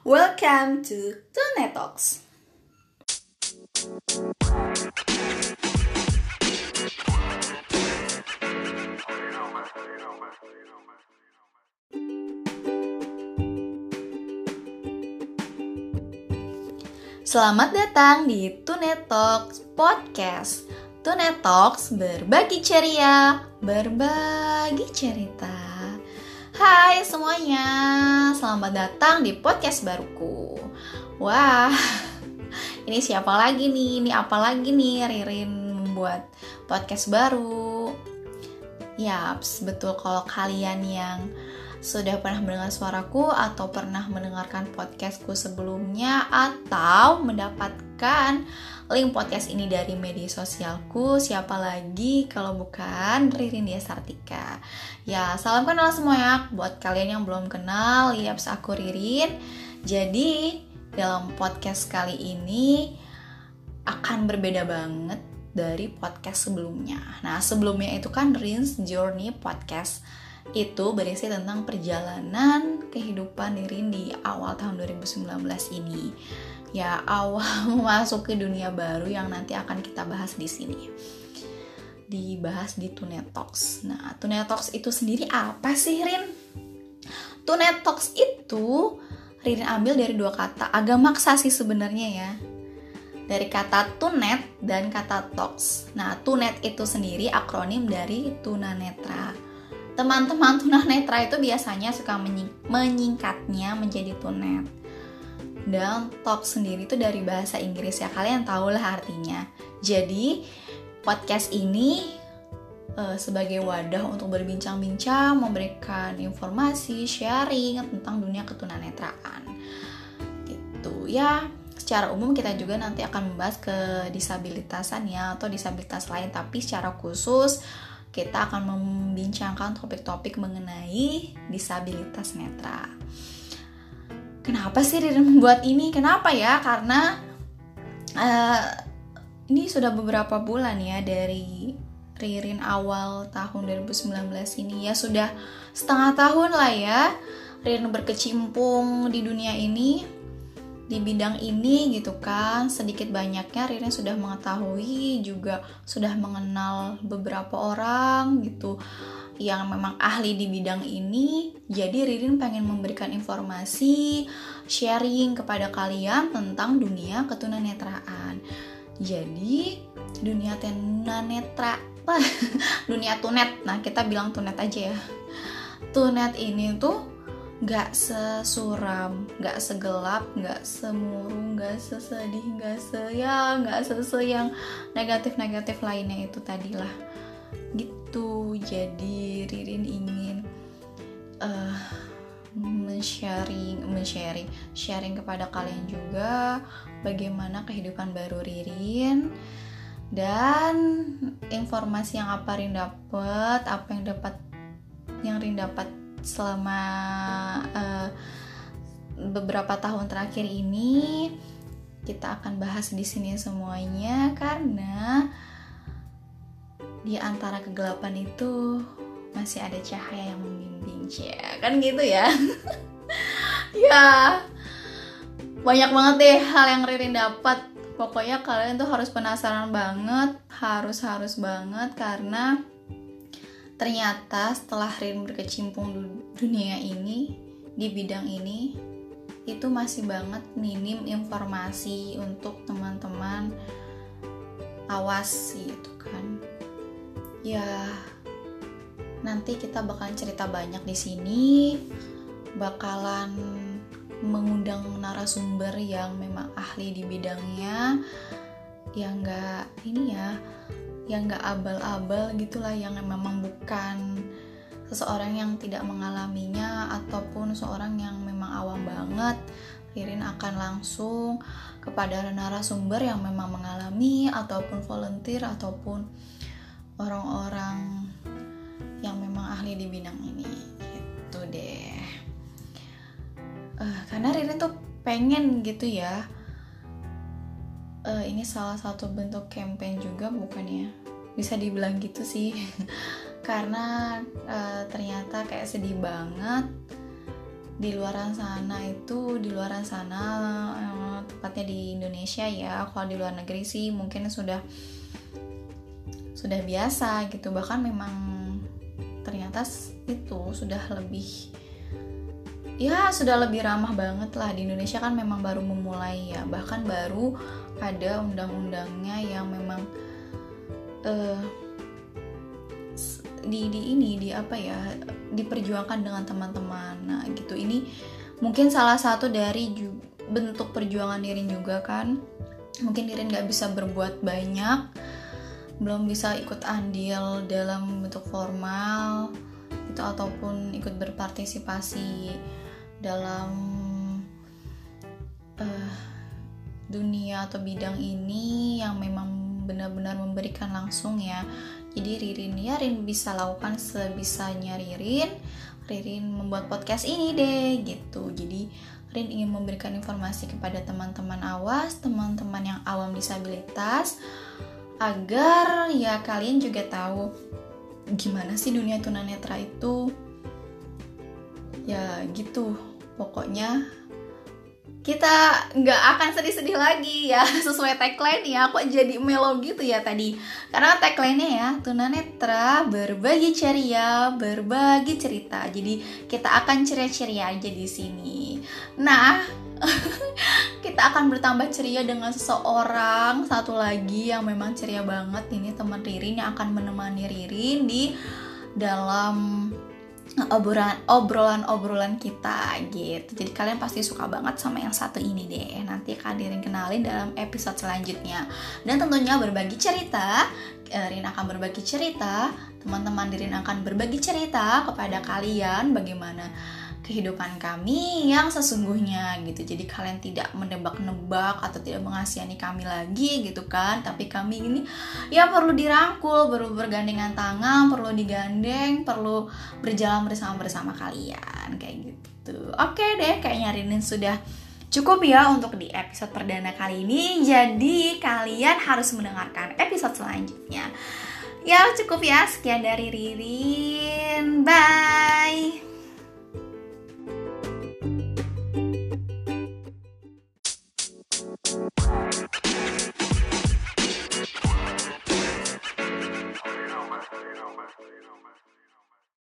Welcome to Tune Talks. Selamat datang di Tune Talks Podcast. Tune Talks berbagi ceria, berbagi cerita. Hai semuanya, selamat datang di podcast baruku. Wah, ini siapa lagi nih? Ini apa lagi nih Ririn membuat podcast baru? Yaps, betul kalau kalian yang sudah pernah mendengar suaraku atau pernah mendengarkan podcastku sebelumnya atau mendapatkan link podcast ini dari media sosialku siapa lagi kalau bukan Ririn Sartika. Ya salam kenal semuanya. Buat kalian yang belum kenal ya aku Ririn. Jadi dalam podcast kali ini akan berbeda banget dari podcast sebelumnya. Nah sebelumnya itu kan Rin's Journey Podcast itu berisi tentang perjalanan kehidupan Nirin di awal tahun 2019 ini. Ya, awal masuk ke dunia baru yang nanti akan kita bahas di sini. Dibahas di Tunet Talks. Nah, Tunet Talks itu sendiri apa sih, Rin? Tunet Talks itu Ririn ambil dari dua kata, agak maksa sih sebenarnya ya. Dari kata tunet dan kata talks. Nah, tunet itu sendiri akronim dari tunanetra teman-teman tunanetra itu biasanya suka menyingkatnya menjadi tunet. Dan talk sendiri itu dari bahasa Inggris ya kalian tahu lah artinya. Jadi podcast ini uh, sebagai wadah untuk berbincang-bincang memberikan informasi sharing tentang dunia ketunanetraan. Gitu ya. Secara umum kita juga nanti akan membahas ke disabilitasan ya atau disabilitas lain tapi secara khusus kita akan membincangkan topik-topik mengenai disabilitas netra. Kenapa sih Ririn membuat ini? Kenapa ya? Karena uh, ini sudah beberapa bulan ya dari Ririn awal tahun 2019 ini ya sudah setengah tahun lah ya Ririn berkecimpung di dunia ini di bidang ini gitu kan. Sedikit banyaknya Ririn sudah mengetahui juga sudah mengenal beberapa orang gitu yang memang ahli di bidang ini. Jadi Ririn pengen memberikan informasi sharing kepada kalian tentang dunia ketunanetraan. Jadi dunia tunanetra dunia tunet. Nah kita bilang tunet aja ya. Tunet ini tuh nggak sesuram, nggak segelap, nggak semurung, nggak sesedih, nggak se ya nggak sese negatif-negatif lainnya itu tadilah. Gitu. Jadi Ririn ingin uh, men-sharing, men-sharing, sharing kepada kalian juga bagaimana kehidupan baru Ririn. Dan informasi yang apa Rin dapat, apa yang dapat yang Rin dapat selama uh, beberapa tahun terakhir ini kita akan bahas di sini semuanya karena di antara kegelapan itu masih ada cahaya yang membimbing ya kan gitu ya? Ya banyak banget deh hal yang Ririn dapat. Pokoknya kalian tuh harus penasaran banget harus harus banget karena ternyata setelah Rin berkecimpung dunia ini di bidang ini itu masih banget minim informasi untuk teman-teman awas gitu kan. Ya nanti kita bakalan cerita banyak di sini. Bakalan mengundang narasumber yang memang ahli di bidangnya. Yang enggak ini ya yang gak abal-abal gitulah yang memang bukan seseorang yang tidak mengalaminya ataupun seorang yang memang awam banget. Ririn akan langsung kepada narasumber yang memang mengalami ataupun volunteer ataupun orang-orang yang memang ahli di bidang ini. Gitu deh. Uh, karena Ririn tuh pengen gitu ya uh, ini salah satu bentuk campaign juga bukan ya? Bisa dibilang gitu sih. Karena uh, ternyata kayak sedih banget. Di luar sana itu di luar sana eh, tepatnya di Indonesia ya. Kalau di luar negeri sih mungkin sudah sudah biasa gitu. Bahkan memang ternyata itu sudah lebih ya sudah lebih ramah banget lah. Di Indonesia kan memang baru memulai ya. Bahkan baru ada undang-undangnya yang memang uh, di di ini di apa ya diperjuangkan dengan teman-teman. Nah gitu. Ini mungkin salah satu dari bentuk perjuangan Nirin juga kan. Mungkin Nirin nggak bisa berbuat banyak belum bisa ikut andil dalam bentuk formal itu ataupun ikut berpartisipasi dalam uh, dunia atau bidang ini yang memang benar-benar memberikan langsung ya. Jadi Ririn ya Ririn bisa lakukan sebisanya Ririn. Ririn membuat podcast ini deh gitu. Jadi Rin ingin memberikan informasi kepada teman-teman awas, teman-teman yang awam disabilitas, agar ya kalian juga tahu gimana sih dunia tunanetra itu. Ya gitu, pokoknya kita nggak akan sedih-sedih lagi ya sesuai tagline ya. Aku jadi melo gitu ya tadi? Karena tagline-nya ya tunanetra berbagi ceria berbagi cerita. Jadi kita akan ceria-ceria aja di sini. Nah kita akan bertambah ceria dengan seseorang satu lagi yang memang ceria banget. Ini teman Ririn yang akan menemani Ririn di dalam obrolan obrolan obrolan kita gitu. Jadi kalian pasti suka banget sama yang satu ini deh. Nanti Dirin kenalin dalam episode selanjutnya. Dan tentunya berbagi cerita eh, Rin akan berbagi cerita teman-teman Dirin akan berbagi cerita kepada kalian bagaimana kehidupan kami yang sesungguhnya gitu. Jadi kalian tidak menebak-nebak atau tidak mengasihani kami lagi gitu kan. Tapi kami ini ya perlu dirangkul, perlu bergandengan tangan, perlu digandeng, perlu berjalan bersama-bersama kalian kayak gitu. Oke deh, kayaknya Rinin sudah Cukup ya untuk di episode perdana kali ini. Jadi kalian harus mendengarkan episode selanjutnya. Ya cukup ya, sekian dari Ririn. Bye.